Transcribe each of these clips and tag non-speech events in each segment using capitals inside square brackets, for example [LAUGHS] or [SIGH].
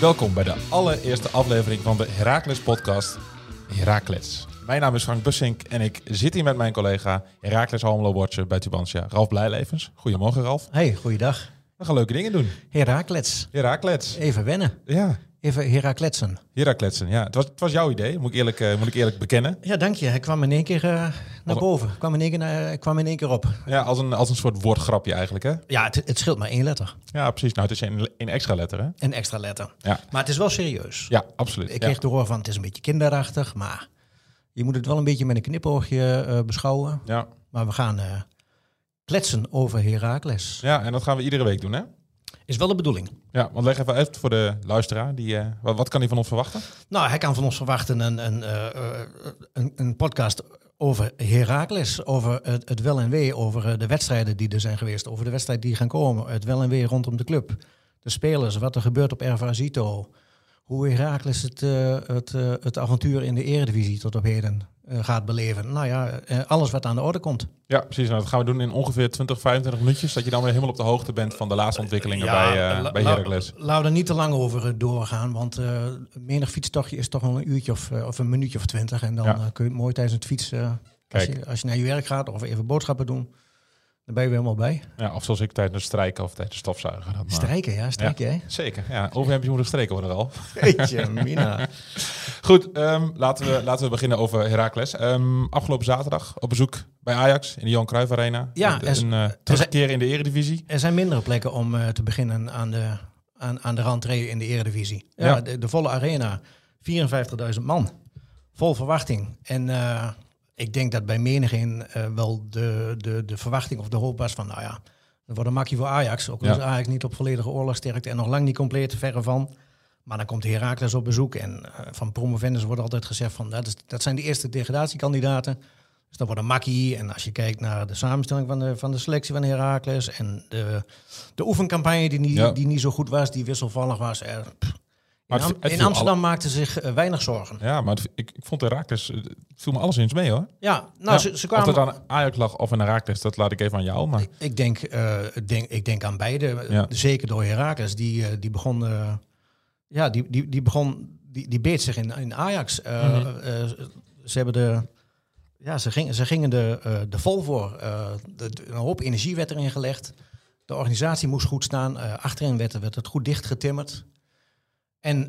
Welkom bij de allereerste aflevering van de Heracles podcast Heracles. Mijn naam is Frank Bussink en ik zit hier met mijn collega Heracles Almelo Watcher bij Tubantia, Ralf Blijlevens. Goedemorgen Ralf. Hey, goeiedag. We gaan leuke dingen doen. Heraklets. Heracles. Even wennen. Ja, Even Herakletsen. Heraclessen. Ja, het was, het was jouw idee, moet ik eerlijk, eh, moet ik eerlijk bekennen. Ja, dank je. Hij kwam in één keer eh, naar boven. Kwam in één keer, naar- hij kwam in één keer op. Ja, als een, als een soort woordgrapje eigenlijk hè. Ja, het, het scheelt maar één letter. Ja, precies. Nou, het is een, een extra letter hè. Een extra letter. Ja, Maar het is wel serieus. ja absoluut. Ik Ja. kreeg te horen van het is een beetje kinderachtig, maar je moet het wel een beetje met een knipoogje eh, beschouwen. Ja. Maar we gaan eh, kletsen over Herakles. ja, en dat gaan we iedere week doen hè. Is wel de bedoeling. Ja, want leg even uit voor de luisteraar. Die, eh, wat, wat kan hij van ons verwachten? Nou, hij kan van ons verwachten een, een, eh, eh, een, een podcast over Heracles, over het, het wel en wee, over de wedstrijden die er zijn geweest, over de wedstrijden die gaan komen, het wel en wee rondom de club, de spelers, wat er gebeurt op Erva Zito, hoe Heracles het, het, het avontuur in de eredivisie tot op heden gaat beleven. Nou ja, eh, alles wat aan de orde komt. Ja, precies. Nou, dat gaan we doen in ongeveer 20, 25 minuutjes. Dat je dan weer helemaal op de hoogte bent van de laatste ontwikkelingen bij, eh la- bij Heracles. Laten we er niet te lang over eh, doorgaan, want eh menig fietstochtje is toch wel een uurtje of, eh, of een minuutje of twintig. En dan Ja. eh, kun je het mooi tijdens het fietsen, als, je, als je naar je werk gaat of even boodschappen doen, dan ben je weer helemaal bij. Ja, of zoals ik tijdens het strijken of tijdens stofzuigen. Maar- Strijken, ja, strijken? Zeker, ja. Overhemdje moet er streken worden al. Jeetje, Mina. [LAUGHS] Goed, ehm, laten, we, laten we beginnen over Heracles. Ehm, afgelopen zaterdag op bezoek bij Ajax in de Johan Cruijff Arena. Ja, en- een terugkeer in de eredivisie. Er zijn mindere plekken om eh, te beginnen aan de, aan, aan de rentree in de Eredivisie. Ja, Ja. De, de volle arena, 54.000 man. Vol verwachting. En eh, ik denk dat bij menigeen wel de, de, de verwachting of de hoop was van... nou ja, dat wordt een makkie voor Ajax. Ook al Ja. is Ajax niet op volledige oorlogsterkte en nog lang niet compleet, verre van. Maar dan komt Heracles op bezoek. En eh, van promovendus wordt altijd gezegd van... Dat, is, dat zijn de eerste degradatiekandidaten. Dus dat wordt een makkie. En als je kijkt naar de samenstelling van de, van de selectie van Heracles... en de, de oefencampagne die niet, Ja. die niet zo goed was, die wisselvallig was... eh, pff. Maar in, het- Am- het in viel Amsterdam maakte zich eh, weinig zorgen. Ja, maar het- ik, ik vond Heracles, eh, het viel me alleszins mee hoor. Ja, nou, Ja, ze, ze Of kwamen... het aan Ajax lag of aan Heracles, dat laat ik even aan jou. Maar Ik denk, eh, ik denk, ik denk aan beide. Ja. Zeker door Heracles. Die, eh, die begon. Ja, die, die, die begon. Die, die beet zich in, in Ajax. Eh, Mhm. eh, ze hebben de. Ja, ze gingen, ze gingen de, eh, de vol voor. De, de- een hoop energie werd erin gelegd. De organisatie moest goed staan. Achterin werd, werd het goed dichtgetimmerd. En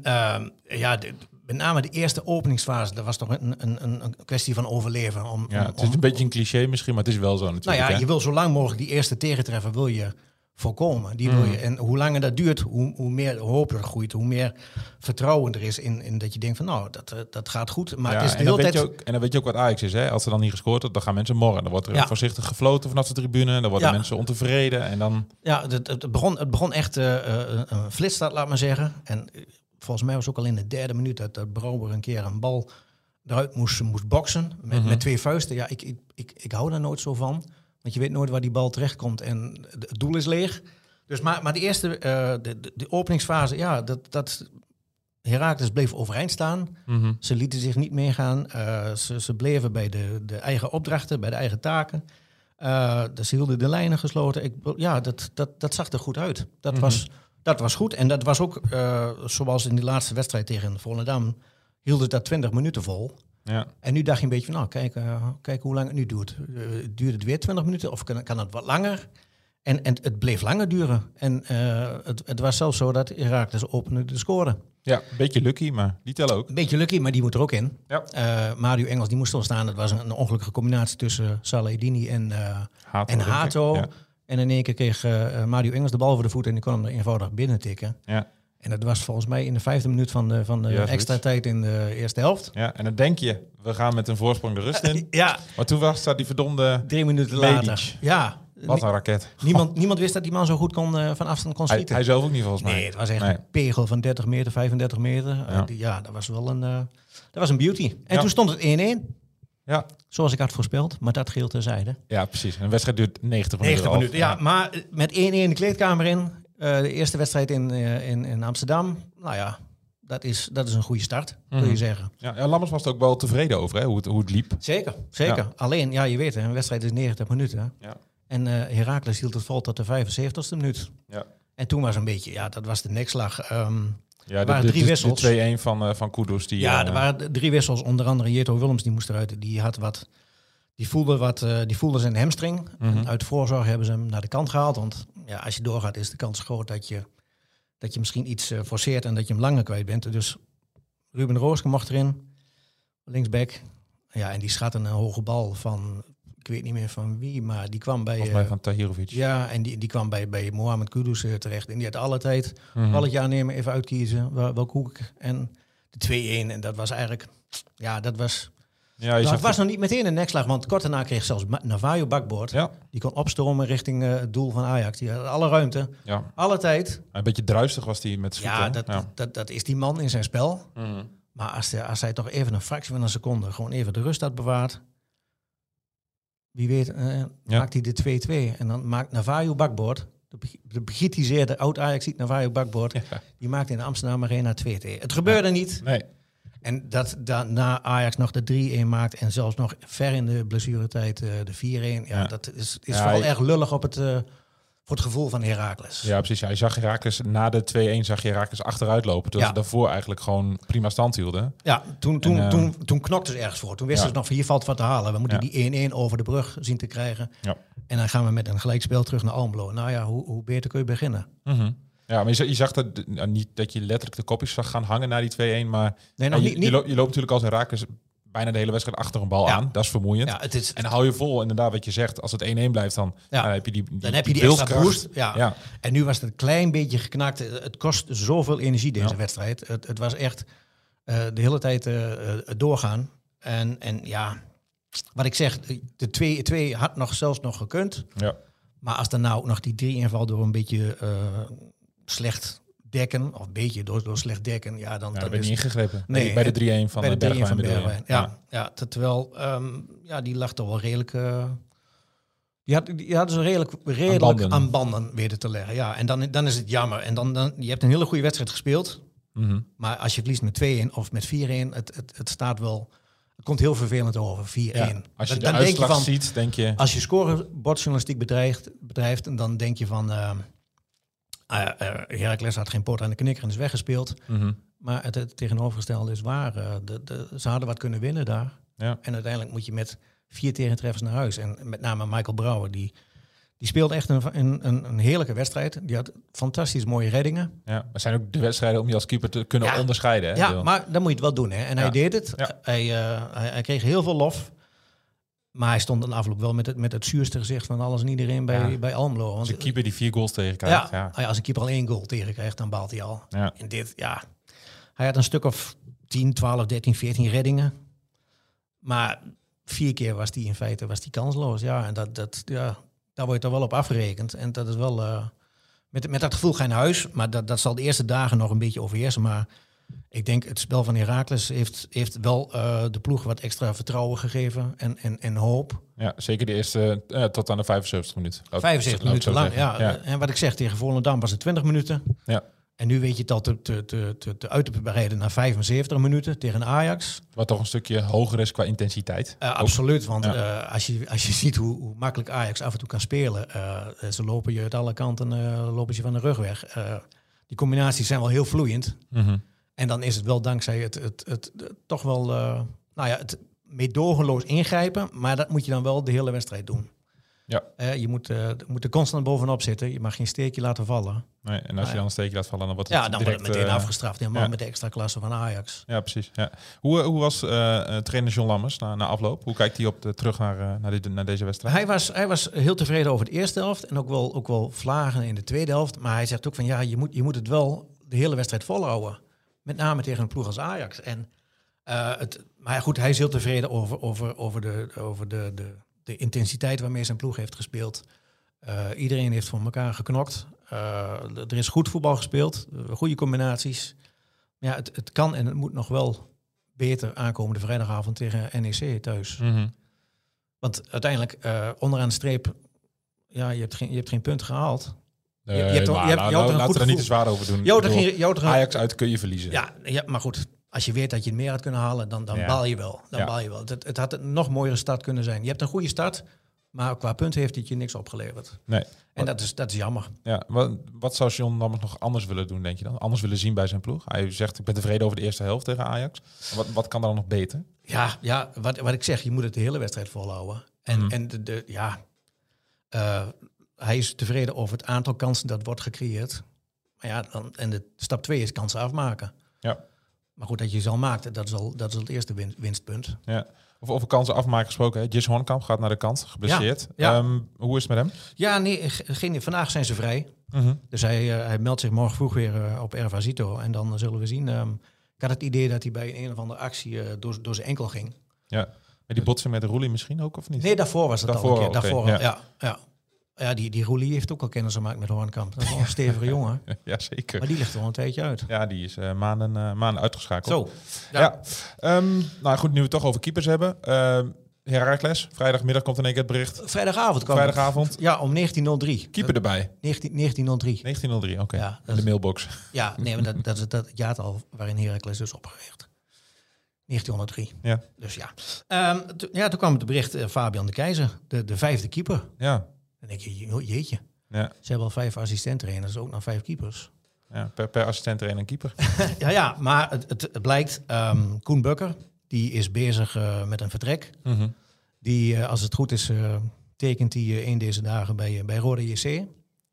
ja, de- met name de eerste openingsfase, dat was toch een, een, een kwestie van overleven. Om, ja, om- het is om- een beetje een cliché misschien, maar het is wel zo nou natuurlijk. ja, hè? je wil zo lang mogelijk die eerste tegentreffer wil je voorkomen. Die wil Mm. je, en hoe langer dat duurt, hoe, hoe meer hoop er groeit, hoe meer vertrouwen er is in, in dat je denkt van nou, dat, eh, dat gaat goed. Maar Ja, het is de en, dan hele weet je tijd... ook, en dan weet je ook wat Ajax is. Hè? Als er dan niet gescoord wordt, dan gaan mensen morren. Dan wordt er Ja. voorzichtig gefloten vanaf de tribune. Dan worden Ja. mensen ontevreden. En dan, Ja, het, het, begon, het begon echt eh, een flitsstart, laat maar zeggen. En volgens mij was het ook al in de derde minuut dat, dat Brouwer een keer een bal eruit moest, moest boksen. Met, Mhm. met twee vuisten. Ja, ik, ik, ik, ik hou daar nooit zo van. Want je weet nooit waar die bal terechtkomt en het doel is leeg. Dus maar, maar de eerste, eh, de, de, de openingsfase, ja, dat, dat Herakles bleef overeind staan. Mhm. Ze lieten zich niet meegaan. Eh, ze, ze bleven bij de, de eigen opdrachten, bij de eigen taken. Eh, dus ze hielden de lijnen gesloten. Ik, ja, dat, dat, dat zag er goed uit. Dat, Mhm. was, dat was goed. En dat was ook, eh, zoals in die laatste wedstrijd tegen Volendam, hielden dat 20 minuten vol. ja. En nu dacht je een beetje van, nou, kijk, eh, kijk hoe lang het nu duurt. Eh, duurt het weer 20 minuten of kan, kan het wat langer? En, en het bleef langer duren. En eh, het, het was zelfs zo dat Herakles opende de score. ja, een beetje lucky, maar die tellen ook. Een beetje lucky, maar die moet er ook in. Ja. Mario Engels die moest al staan. Het was een, een ongelukkige combinatie tussen Salahidini en, Hato, en. Hato. Ja. En in één keer kreeg Mario Engels de bal voor de voet en die kon hem er eenvoudig binnen tikken. Ja. En dat was volgens mij in de vijfde minuut van de, van de Ja, extra zoiets. tijd in de eerste helft. Ja, en dan denk je, we gaan met een voorsprong de rust in. [LAUGHS] Ja, Maar toen was daar die verdomde... drie minuten Medic. later. Ja, Wat een raket. [LAUGHS] niemand, niemand wist dat die man zo goed kon, eh, van afstand kon schieten. hij zelf ook niet volgens mij. nee, het was echt Nee. een pegel van 30 meter, 35 meter. Ja. Ja, die, ja dat was wel een, eh, dat was een beauty. En Ja. toen stond het 1-1, Ja, zoals ik had voorspeld. Maar dat geheel terzijde. ja, precies. Een wedstrijd duurt 90 minuten. 90 minuten, ja. Maar met 1-1 de kleedkamer in. Eh, de eerste wedstrijd in, eh, in, in Amsterdam. Nou ja, dat is, dat is een goede start, kun Mhm. je zeggen. Ja, ja, Lammers was er ook wel tevreden over, hè, hoe, het, hoe het liep. Zeker, zeker. Ja. Alleen, ja, je weet, hè, een wedstrijd is 90 minuten. hè. Ja. En eh Heracles hield het vol tot de 75ste minuut. Ja. En toen was een beetje, ja, dat was de nekslag. Ehm, Ja, de, waren de, drie de- wissels. De 2-1 van, van Kudus. Die, ja, er waren drie wissels. Onder andere Jeto Willems, die moest eruit. Die had wat, die voelde wat, eh, die voelde zijn hamstring. Mhm. En uit voorzorg hebben ze hem naar de kant gehaald. Want ja, als je doorgaat, is de kans groot dat je, dat je misschien iets eh, forceert en dat je hem langer kwijt bent. Dus Ruben Rooske mocht erin, linksback. Ja, en die schatte een hoge bal van, ik weet niet meer van wie, maar die kwam bij... volgens mij eh, van Tahirovic. ja, en die, die kwam bij, bij Mohamed Kudus terecht. En die had alle tijd Mhm. balletje aannemen, even uitkiezen wel- welke hoek. En de 2-1. En dat was eigenlijk, ja, dat was... Ja, je dat zag was nog niet meteen een nekslag, want kort daarna kreeg zelfs Navajo bakboord. Ja, Die kon opstromen richting eh, het doel van Ajax. Die had alle ruimte, ja. alle tijd. Een beetje druistig was hij met zijn Ja, dat, Dat, dat is die man in zijn spel. Mhm. Maar als, hij- als hij toch even een fractie van een seconde gewoon even de rust had bewaard. Wie weet, eh, maakt hij de 2-2. En dan maakt Navajo bakboord. De, de begitiseerde oud-Ajax ziet Navajo bakboord. Die maakt in de Amsterdam Arena 2-2. Het gebeurde niet. Nee, En dat daarna Ajax nog de 3-1 maakt. En zelfs nog ver in de blessuretijd eh, de 4-1. Ja, Ja. dat is, is Ja, je- erg lullig op het, eh, voor het gevoel van Heracles. ja, precies. Ja, je zag Herakles na de 2-1 zag je Herakles achteruit lopen. Terwijl ze daarvoor eigenlijk gewoon prima stand hielden. Ja, toen, toen, En, eh, toen, toen knokten ze ergens voor. Toen wisten ze nog van hier valt wat te halen. We moeten die 1-1 over de brug zien te krijgen. Ja. En dan gaan we met een gelijkspel terug naar Almelo. Nou ja, hoe, hoe beter kun je beginnen? Mhm. Ja, maar je, zag- je zag dat, nou, niet dat je letterlijk de kopjes zag gaan hangen na die 2-1. Maar Nee, nog je, niet. je, loopt, je loopt natuurlijk als Herakles bijna de hele wedstrijd achter een bal Ja. aan. Dat is vermoeiend. ja, het is, En hou je vol, inderdaad, wat je zegt. Als het 1-1 blijft, dan, Ja. dan heb je die, die dan heb je die extra boost. Ja. Ja. En nu was het een klein beetje geknakt. Eh, Het kost zoveel energie, deze wedstrijd. Het, het was echt eh, de hele tijd eh, doorgaan. En, en ja, wat ik zeg, de 2-2 had nog zelfs nog gekund. Ja. Maar als dan nou ook nog die drie inval door een beetje slecht dekken, of een beetje door, door slecht dekken, ja, dan, Ja, dan ben je is niet ingegrepen. Nee, bij de 3-1 van bij de de 3 Bergwijn. van? Bergwijn. Ja, ja. ter- terwijl ehm, ja, die lag toch wel redelijk. eh, die, had, die hadden ze redelijk, redelijk banden. aan banden weten te leggen. Ja, en dan, dan is het jammer. En dan, dan, je hebt een hele goede wedstrijd gespeeld. Mhm. Maar als je verliest met 2-1 of met 4-1, het, het, het staat wel. Het komt heel vervelend over, 4-1. Ja. Als je dan, de dan denk je van, ziet, denk je... als je scorebordjournalistiek bedrijft, bedrijft, dan denk je van. eh uh, Heracles had geen poort aan de knikker en is weggespeeld. Mhm. Maar het, het tegenovergestelde is waar. Eh, de, de, ze hadden wat kunnen winnen daar. Ja. En uiteindelijk moet je met vier tegentreffers naar huis. En met name Michael Brouwer, die, die speelde echt een, een, een, heerlijke wedstrijd. Die had fantastisch mooie reddingen. Ja, maar zijn ook de wedstrijden om je als keeper te kunnen Ja. onderscheiden. Hè, ja, maar dan moet je het wel doen. Hè. En Ja. hij deed het. Hij, eh, hij, hij kreeg heel veel lof. Maar hij stond de afloop wel met het, met het zuurste gezicht van alles en iedereen bij, Ja. bij Almelo. Want Als een keeper die vier goals tegen ja, krijgt. Ja. ah ja, als een keeper al één goal tegen krijgt, dan baalt hij al. Ja. En dit, ja. Hij had een stuk of 10, 12, 13, 14 reddingen. Maar vier keer was hij in feite was die kansloos. Ja, en dat, dat, ja, daar word je toch wel op afgerekend. En dat is wel... eh, met, met dat gevoel ga je naar huis. Maar dat, dat zal de eerste dagen nog een beetje overheersen. Maar ik denk het spel van Heracles heeft, heeft wel eh, de ploeg wat extra vertrouwen gegeven. En, en, en hoop. Ja, zeker de eerste eh, tot aan de 75 minuten. Laat- 75 laat ik zo minuten lang. Ja, En wat ik zeg, tegen Volendam was het 20 minuten. Ja. En nu weet je het al te, te, te, uit te bereiden naar 75 minuten tegen Ajax. Wat toch een stukje hoger is qua intensiteit. Uh, absoluut, want Ja. uh, als, je, als je [LAUGHS] ziet hoe, hoe makkelijk Ajax af en toe kan spelen, uh, ze lopen je uit alle kanten lopen ze van de rug weg. Die combinaties zijn wel heel vloeiend. Mhm. En dan is het wel dankzij het, het, het, het toch wel, uh, nou ja, het meedogenloos ingrijpen, maar dat moet je dan wel de hele wedstrijd doen. Ja. Uh, je moet, uh, moet er constant bovenop zitten. Je mag geen steekje laten vallen. Nee, en als je dan een steekje laat vallen, dan wordt het Ja, dan direct, wordt het meteen afgestraft. Helemaal ja. met de extra klasse van Ajax. Ja, precies. Ja. Hoe, hoe was trainer John Lammers na, na afloop? Hoe kijkt hij op de, terug naar, naar, dit, naar deze wedstrijd? Hij was, hij was heel tevreden over de eerste helft. En ook wel, ook wel vlagen in de tweede helft. Maar hij zegt ook van ja, je moet, je moet het wel de hele wedstrijd volhouden. Met name tegen een ploeg als Ajax. En, uh, het, maar goed, hij is heel tevreden over, over, over, de, over de, de, de intensiteit waarmee zijn ploeg heeft gespeeld. Uh, iedereen heeft voor elkaar geknokt. Uh, er is goed voetbal gespeeld, goede combinaties. Ja, het, het kan en het moet nog wel beter aankomende vrijdagavond tegen NEC thuis. Mm -hmm. Want uiteindelijk, onderaan de streep, ja, je hebt geen, je hebt geen punt gehaald. Uh, je, je hebt, maar, je hebt, nou, laten we er niet te zwaar over doen. Jou ging, Ajax uit kun je verliezen. Ja, ja, maar goed. Als je weet dat je het meer had kunnen halen, dan, dan ja. baal je wel. Dan ja. baal je wel. Het, het had een nog mooiere start kunnen zijn. Je hebt een goede start, maar qua punten heeft het je niks opgeleverd. Nee. En dat is, dat is jammer. Ja, wat, wat zou John dan nog anders willen doen, denk je dan? Anders willen zien bij zijn ploeg? Hij zegt, ik ben tevreden over de eerste helft tegen Ajax. Wat, wat kan dan nog beter? Ja, ja wat, wat ik zeg, je moet het de hele wedstrijd volhouden. En, mm. en de, de, ja, uh, hij is tevreden over het aantal kansen dat wordt gecreëerd. Maar ja, dan, en de stap twee is kansen afmaken. Ja. Maar goed, dat je ze al maakt, dat is al, dat is al het eerste win, winstpunt. Ja. Of over kansen afmaken gesproken. Jis Hornkamp gaat naar de kant, geblesseerd. Ja, ja. Um, hoe is het met hem? Ja, nee, geen, vandaag zijn ze vrij. -hmm. Dus hij, uh, hij meldt zich morgen vroeg weer uh, op Ervasito. En dan zullen we zien. Um, ik had het idee dat hij bij een of andere actie uh, door, door zijn enkel ging. Ja. Maar die botsen met de Roelie misschien ook, of niet? Nee, daarvoor was het daarvoor, al een keer. Okay, daarvoor, ja. ja. Ja. Die, die Roelie heeft ook al kennis gemaakt met Hornkamp. Dat is wel een stevige [LAUGHS] jongen. Ja, zeker. Maar die ligt er al een tijdje uit. Ja, die is uh, maanden, uh, maanden uitgeschakeld. Zo. Ja. ja. Um, nou goed, nu we het toch over keepers hebben. Uh, Herakles, vrijdagmiddag komt in één keer het bericht. Vrijdagavond kwam Vrijdagavond. Het. Ja, om 1903. Keeper erbij. 19, 1903. 1903, oké. Okay. Ja, in de mailbox. Ja, [LAUGHS] nee, maar dat, dat is dat jaartal waarin Herakles dus opgericht. 1903. Ja. Dus ja. Um, ja, toen kwam het bericht uh, Fabian de Keizer, de, de vijfde keeper. Ja. Dan denk je, jeetje. Ja. Ze hebben al vijf assistent-trainers, ook nog vijf keepers. Ja, per, per assistent trainer en keeper. [LAUGHS] ja, ja, maar het, het, het blijkt, um, Koen Bukker, die is bezig uh, met een vertrek. Mm -hmm. Die, uh, als het goed is, uh, tekent hij een deze dagen bij, bij Rode JC.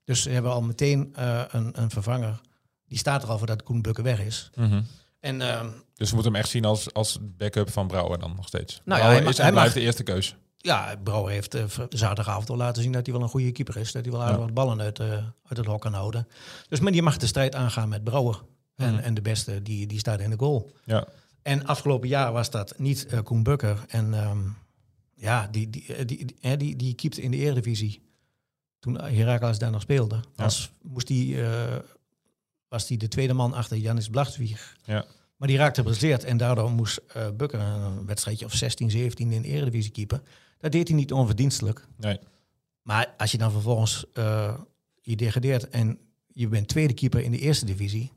Dus ze hebben al meteen een, een vervanger. Die staat er al voor dat Koen Bukker weg is. Mm -hmm. En, uh, dus we moeten hem echt zien als, als backup van Brouwer dan nog steeds. Nou Brouwer ja, hij, is en hij blijft mag, de eerste keus. Ja, Brouwer heeft uh, zaterdagavond al laten zien dat hij wel een goede keeper is. Dat hij wel aardig ja. wat ballen uit, uh, uit het hok kan houden. Dus maar die mag de strijd aangaan met Brouwer. En, Mhm. en de beste, die, die staat in de goal. Ja. En afgelopen jaar was dat niet uh, Koen Bukker. En um, ja, die, die, die, die, die, die keepte in de Eredivisie. Toen Heracles daar nog speelde. Moest die, was die de tweede man achter Janis Blachswieg. Ja. Maar die raakte geblesseerd en daardoor moest uh, Bukker een wedstrijdje of 16, 17 in de Eredivisie keeper. Dat deed hij niet onverdienstelijk. Nee. Maar als je dan vervolgens uh, je degradeert en je bent tweede keeper in de eerste divisie.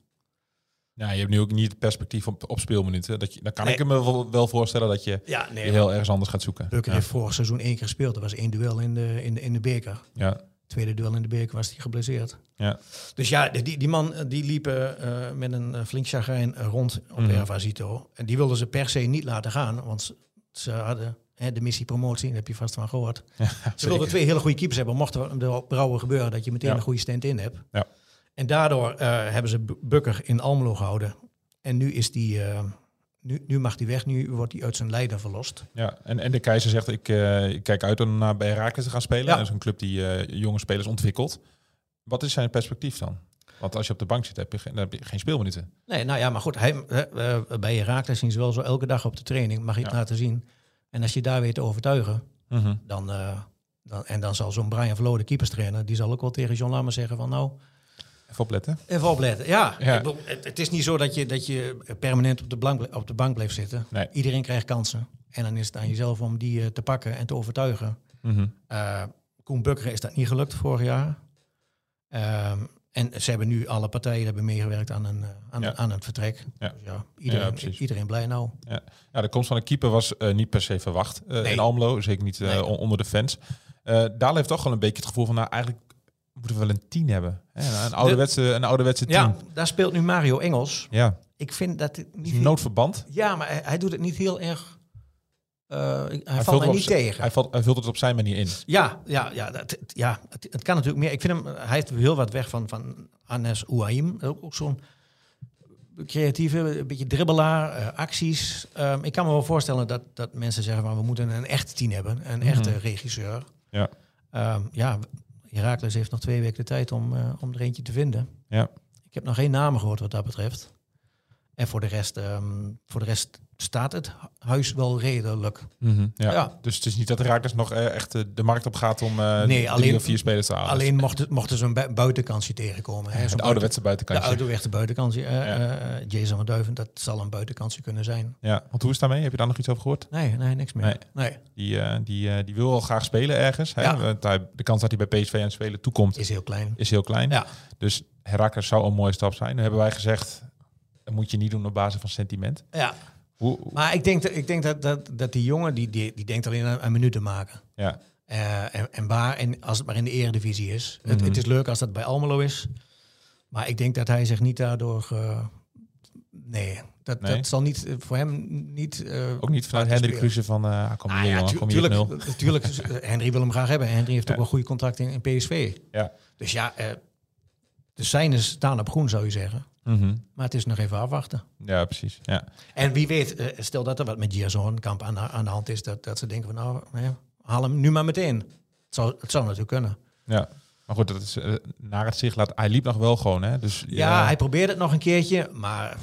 Ja, je hebt nu ook niet het perspectief op, op speelminuten. Dat je, dan kan nee. ik me wel, wel voorstellen dat je, ja, nee, je heel ergens anders gaat zoeken. Bukker ja. heeft vorig seizoen één keer gespeeld. Er was één duel in de, in de, in de beker. Ja. Tweede duel in de beker was hij geblesseerd. Ja. Dus ja, die, die man die liep uh, met een flink chagrijn rond op mm. Ervasito. En die wilden ze per se niet laten gaan, want ze hadden hè, de missie promotie, daar heb je vast van gehoord. [LAUGHS] Ja, ze wilden twee hele goede keepers hebben, mocht er de brouwen gebeuren dat je meteen Ja. een goede stand in hebt. Ja. En daardoor uh, hebben ze Bu- Bukker in Almelo gehouden. En nu is die, uh, nu, nu mag hij weg, nu wordt hij uit zijn lijden verlost. Ja, en, en de keizer zegt, ik, uh, ik kijk uit om naar bij Herakles te gaan spelen. Ja. Dat is een club die uh, jonge spelers ontwikkelt. Wat is zijn perspectief dan? Want als je op de bank zit, heb je geen, dan heb je geen speelminuten. Nee, nou ja, maar goed, hij, uh, bij Herakles zien ze wel zo elke dag op de training, mag je het Ja. laten zien. En als je daar weet te overtuigen, Mm -hmm. dan, dan, en dan zal zo'n Brian Verlo, de keeperstrainer, die zal ook wel tegen John Lammers zeggen van nou, Even opletten. even opletten. Ja, Ja. Ik bedoel, het, het is niet zo dat je, dat je permanent op de, bank, op de bank blijft zitten. Nee. Iedereen krijgt kansen. En dan is het aan jezelf om die uh, te pakken en te overtuigen. Mm -hmm. Uh, Koen Bukker is dat niet gelukt vorig jaar. Um, en ze hebben nu alle partijen hebben meegewerkt aan, een, aan, Ja. aan het vertrek. Ja. Dus ja, iedereen, iedereen blij nou. Ja, de komst van een keeper was uh, niet per se verwacht uh, Nee. in Almelo. Zeker niet uh, Nee. onder de fans. Daal heeft toch wel een beetje het gevoel van... Nou, eigenlijk moeten we wel een tien hebben. Hè? Een ouderwetse, een ouderwetse team. Ja, daar speelt nu Mario Engels. Ja, Ik vind dat het niet... een noodverband. Ja, maar hij, hij doet het niet heel erg... Uh, hij, Hij valt mij niet tegen. Hij, valt, hij vult het op zijn manier in. Ja, ja, ja, dat, ja het, het kan natuurlijk meer. Ik vind hem, hij heeft heel wat weg van, van Anes Ouaim. Ook, ook zo'n creatieve, een beetje dribbelaar, eh, acties. Um, ik kan me wel voorstellen dat, dat mensen zeggen van we moeten een echte tien hebben, een echte Mhm. regisseur. Ja. Um, ja, Herakles heeft nog twee weken de tijd om, uh, om er eentje te vinden. Ja. Ik heb nog geen namen gehoord wat dat betreft. En voor de rest, ehm, voor de rest staat het huis wel redelijk. Mhm, ja. Ja. Dus het is niet dat de Raakles nog eh, echt eh, de markt op gaat om eh Nee, drie alleen- of vier spelers te halen. Alleen mocht, het- mocht er zo'n bui- buitenkansje tegenkomen. Hè, de ouderwetse buiten- buitenkantje. De ouderwetse buitenkansje. eh, Ja. Jason van Duiven, dat zal een buitenkansje kunnen zijn. Ja, want hoe is daarmee? Heb je daar nog iets over gehoord? Nee, nee, niks meer. Nee. Nee. Die, die, die wil wel graag spelen ergens. Hè? Ja. Want hij- de kans dat hij bij PSV aan het spelen toekomt Is heel klein. is heel klein. Ja. Dus Herakles zou een mooie stap zijn. Nu hebben wij gezegd, dat moet je niet doen op basis van sentiment. Ja. Hoe, hoe- Maar ik denk, dat, ik denk dat, dat, dat die jongen, die, die, die denkt alleen aan, aan minuten maken. ja. Eh, en, en waar, en als het maar in de eredivisie is. het, Mhm. het is leuk als dat bij Almelo is. Maar ik denk dat hij zich niet daardoor... nee, dat, Nee? dat zal niet eh, voor hem niet... eh, Ook niet vanuit Hendrik. Kruse van, eh kom Ah, ja, tu- kom tuurlijk, natuurlijk. [LAUGHS] Henry wil hem graag hebben. Henry heeft ook wel goede contact in, in PSV. Ja. Dus ja, eh, de seinen staan op groen, zou je zeggen. Mhm. Maar het is nog even afwachten. Ja, precies. Ja. En wie weet, eh, stel dat er wat met Gierzoonkamp aan, aan de hand is, dat, dat ze denken van nou, haal hem nu maar meteen. Het zou, het zou natuurlijk kunnen. ja. Maar goed, dat is, eh, naar het zich laat... Hij liep nog wel gewoon, hè? Dus, Ja, hij probeerde het nog een keertje, maar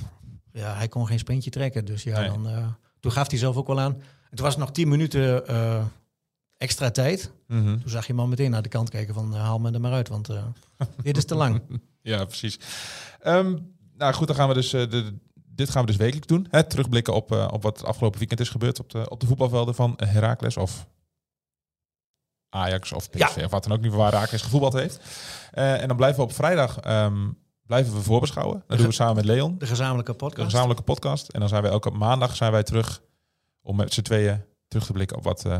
ja, hij kon geen sprintje trekken. Dus ja, Nee. dan, eh, toen gaf hij zelf ook wel aan. Het was nog tien minuten extra tijd. Mhm. Toen zag je hem al meteen naar de kant kijken van haal me er maar uit, want dit is te lang. [LAUGHS] Ja, precies. Ehm, nou goed, dan gaan we dus, eh, de, dit gaan we dus wekelijks doen. Hè? Terugblikken op, eh, op wat het afgelopen weekend is gebeurd op de, op de voetbalvelden van Heracles of Ajax of PSV Ja. of wat dan ook niet waar Heracles gevoetbald heeft. Eh, en dan blijven we op vrijdag ehm, blijven we voorbeschouwen. Dat doen we samen met Leon, De gezamenlijke de podcast. gezamenlijke podcast. En dan zijn wij elke maandag zijn wij terug om met z'n tweeën terug te blikken op wat eh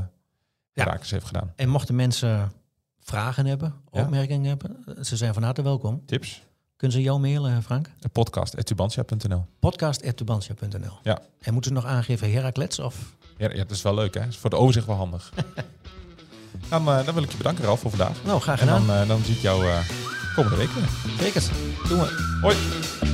Heracles heeft gedaan. En mochten mensen vragen hebben, Ja. opmerkingen hebben, ze zijn van harte welkom. Tips? Kunnen ze jou mailen, Frank? De podcast, tubantia.nl. podcast.tubantia.nl Ja. En moeten ze nog aangeven Heraklets of... Ja, ja, dat is wel leuk hè. Is voor de overzicht wel handig. [LAUGHS] dan, eh, dan wil ik je bedanken Ralf voor vandaag. Nou, graag En gedaan. dan, eh, dan zie ik jou eh, komende week weer. Zeker. Doen we. Hoi.